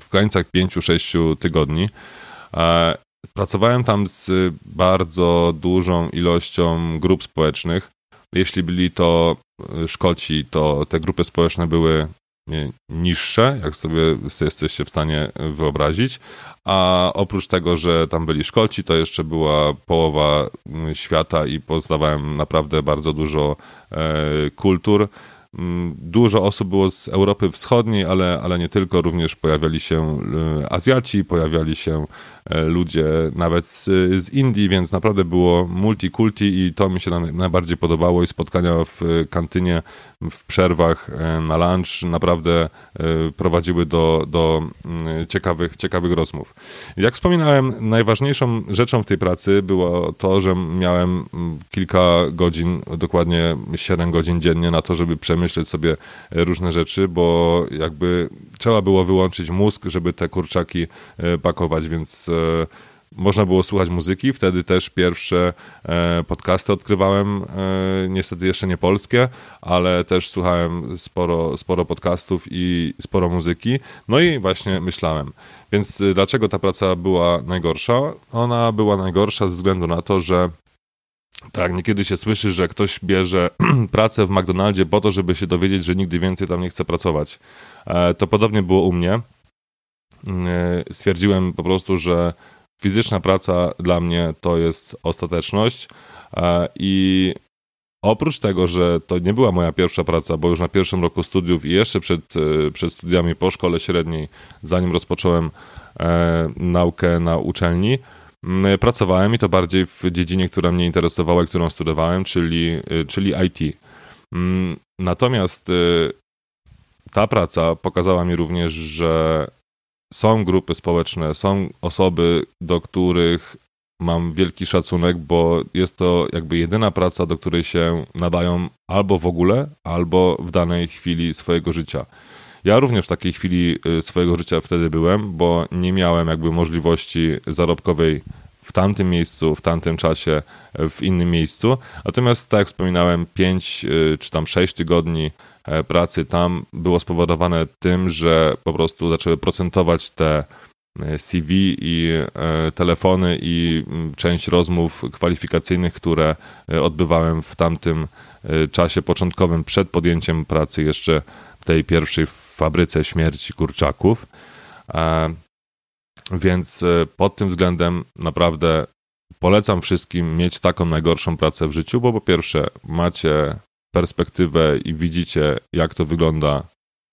w granicach 5-6 tygodni. Pracowałem tam z bardzo dużą ilością grup społecznych jeśli byli to e, Szkoci, to te grupy społeczne były niższe, jak sobie jesteście w stanie wyobrazić. A oprócz tego, że tam byli Szkoci, to jeszcze była połowa świata i poznawałem naprawdę bardzo dużo e, kultur. Dużo osób było z Europy Wschodniej, ale, ale nie tylko, również pojawiali się e, Azjaci, pojawiali się E, ludzie nawet z, z Indii, więc naprawdę było multikulti i to mi się najbardziej podobało i spotkania w kantynie w przerwach e, na lunch naprawdę e, prowadziły do, do mm, ciekawych, ciekawych rozmów. Jak wspominałem, najważniejszą rzeczą w tej pracy było to, że miałem mm, kilka godzin, dokładnie 7 godzin dziennie na to, żeby przemyśleć sobie różne rzeczy, bo jakby trzeba było wyłączyć mózg, żeby te kurczaki pakować, więc można było słuchać muzyki. Wtedy też pierwsze e, podcasty odkrywałem, e, niestety jeszcze nie polskie, ale też słuchałem sporo, sporo podcastów i sporo muzyki. No i właśnie myślałem. Więc e, dlaczego ta praca była najgorsza? Ona była najgorsza ze względu na to, że tak, niekiedy się słyszy, że ktoś bierze [clears throat] pracę w McDonaldzie po to, żeby się dowiedzieć, że nigdy więcej tam nie chce pracować. To podobnie było u mnie. Stwierdziłem po prostu, że fizyczna praca dla mnie to jest ostateczność e, i oprócz tego, że to nie była moja pierwsza praca, bo już na pierwszym roku studiów i jeszcze przed, e, przed studiami po szkole średniej, zanim rozpocząłem e, naukę na uczelni, pracowałem i to bardziej w dziedzinie, która mnie interesowała i którą studiowałem, czyli, czyli IT. Natomiast ta praca pokazała mi również, że są grupy społeczne, są osoby, do których mam wielki szacunek, bo jest to jakby jedyna praca, do której się nadają albo w ogóle, albo w danej chwili swojego życia. Ja również w takiej chwili y, swojego życia wtedy byłem, bo nie miałem jakby możliwości zarobkowej w tamtym miejscu, w tamtym czasie, w innym miejscu. Natomiast, tak jak wspominałem, 5 y, czy tam 6 tygodni pracy tam było spowodowane tym, że po prostu zaczęły procentować te e, CV i e, telefony i część rozmów kwalifikacyjnych, które odbywałem w tamtym czasie początkowym przed podjęciem pracy jeszcze w tej pierwszej fabryce śmierci kurczaków. Więc e, pod tym względem naprawdę polecam wszystkim mieć taką najgorszą pracę w życiu, bo po pierwsze macie perspektywę i widzicie, jak to wygląda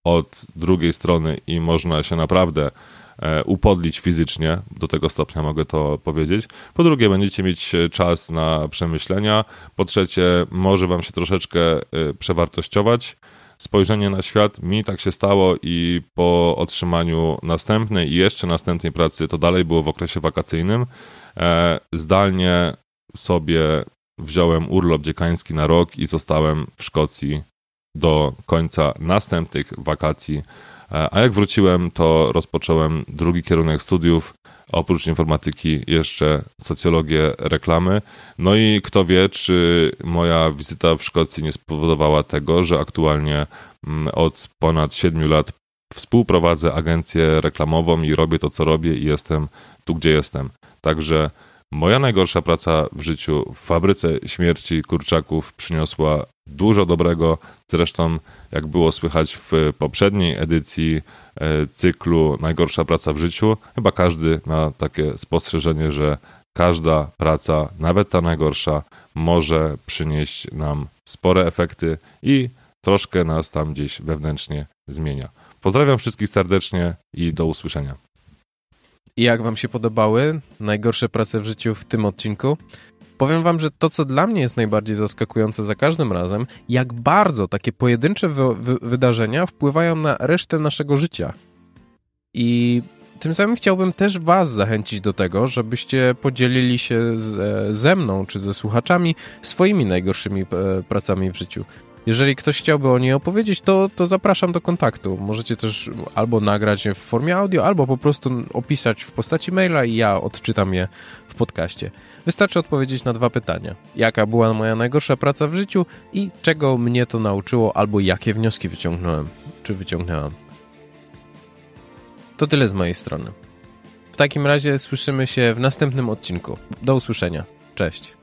od drugiej strony i można się naprawdę e, upodlić fizycznie, do tego stopnia mogę to powiedzieć. Po drugie, będziecie mieć czas na przemyślenia. Po trzecie, może wam się troszeczkę e, przewartościować spojrzenie na świat. Mi tak się stało i po otrzymaniu następnej i jeszcze następnej pracy, to dalej było w okresie wakacyjnym. E, zdalnie sobie wziąłem urlop dziekański na rok i zostałem w Szkocji do końca następnych wakacji. E, a jak wróciłem, to rozpocząłem drugi kierunek studiów oprócz informatyki jeszcze socjologię reklamy. No i kto wie, czy moja wizyta w Szkocji nie spowodowała tego, że aktualnie mm, od ponad 7 lat współprowadzę agencję reklamową i robię to, co robię i jestem tu, gdzie jestem. Także moja najgorsza praca w życiu w fabryce śmierci kurczaków przyniosła dużo dobrego. Zresztą, jak było słychać w poprzedniej edycji E, cyklu Najgorsza praca w życiu, chyba każdy ma takie spostrzeżenie, że każda praca, nawet ta najgorsza, może przynieść nam spore efekty i troszkę nas tam gdzieś wewnętrznie zmienia. Pozdrawiam wszystkich serdecznie i do usłyszenia. I jak Wam się podobały najgorsze prace w życiu w tym odcinku? Powiem wam, że to, co dla mnie jest najbardziej zaskakujące za każdym razem, jak bardzo takie pojedyncze wy wy wydarzenia wpływają na resztę naszego życia. I tym samym chciałbym też was zachęcić do tego, żebyście podzielili się z, e, ze mną czy ze słuchaczami swoimi najgorszymi e, pracami w życiu. Jeżeli ktoś chciałby o niej opowiedzieć, to, to zapraszam do kontaktu. Możecie też albo nagrać je w formie audio, albo po prostu opisać w postaci maila i ja odczytam je w podcaście. Wystarczy odpowiedzieć na dwa pytania. Jaka była moja najgorsza praca w życiu i czego mnie to nauczyło, albo jakie wnioski wyciągnąłem, czy wyciągnęłam. To tyle z mojej strony. W takim razie słyszymy się w następnym odcinku. Do usłyszenia. Cześć.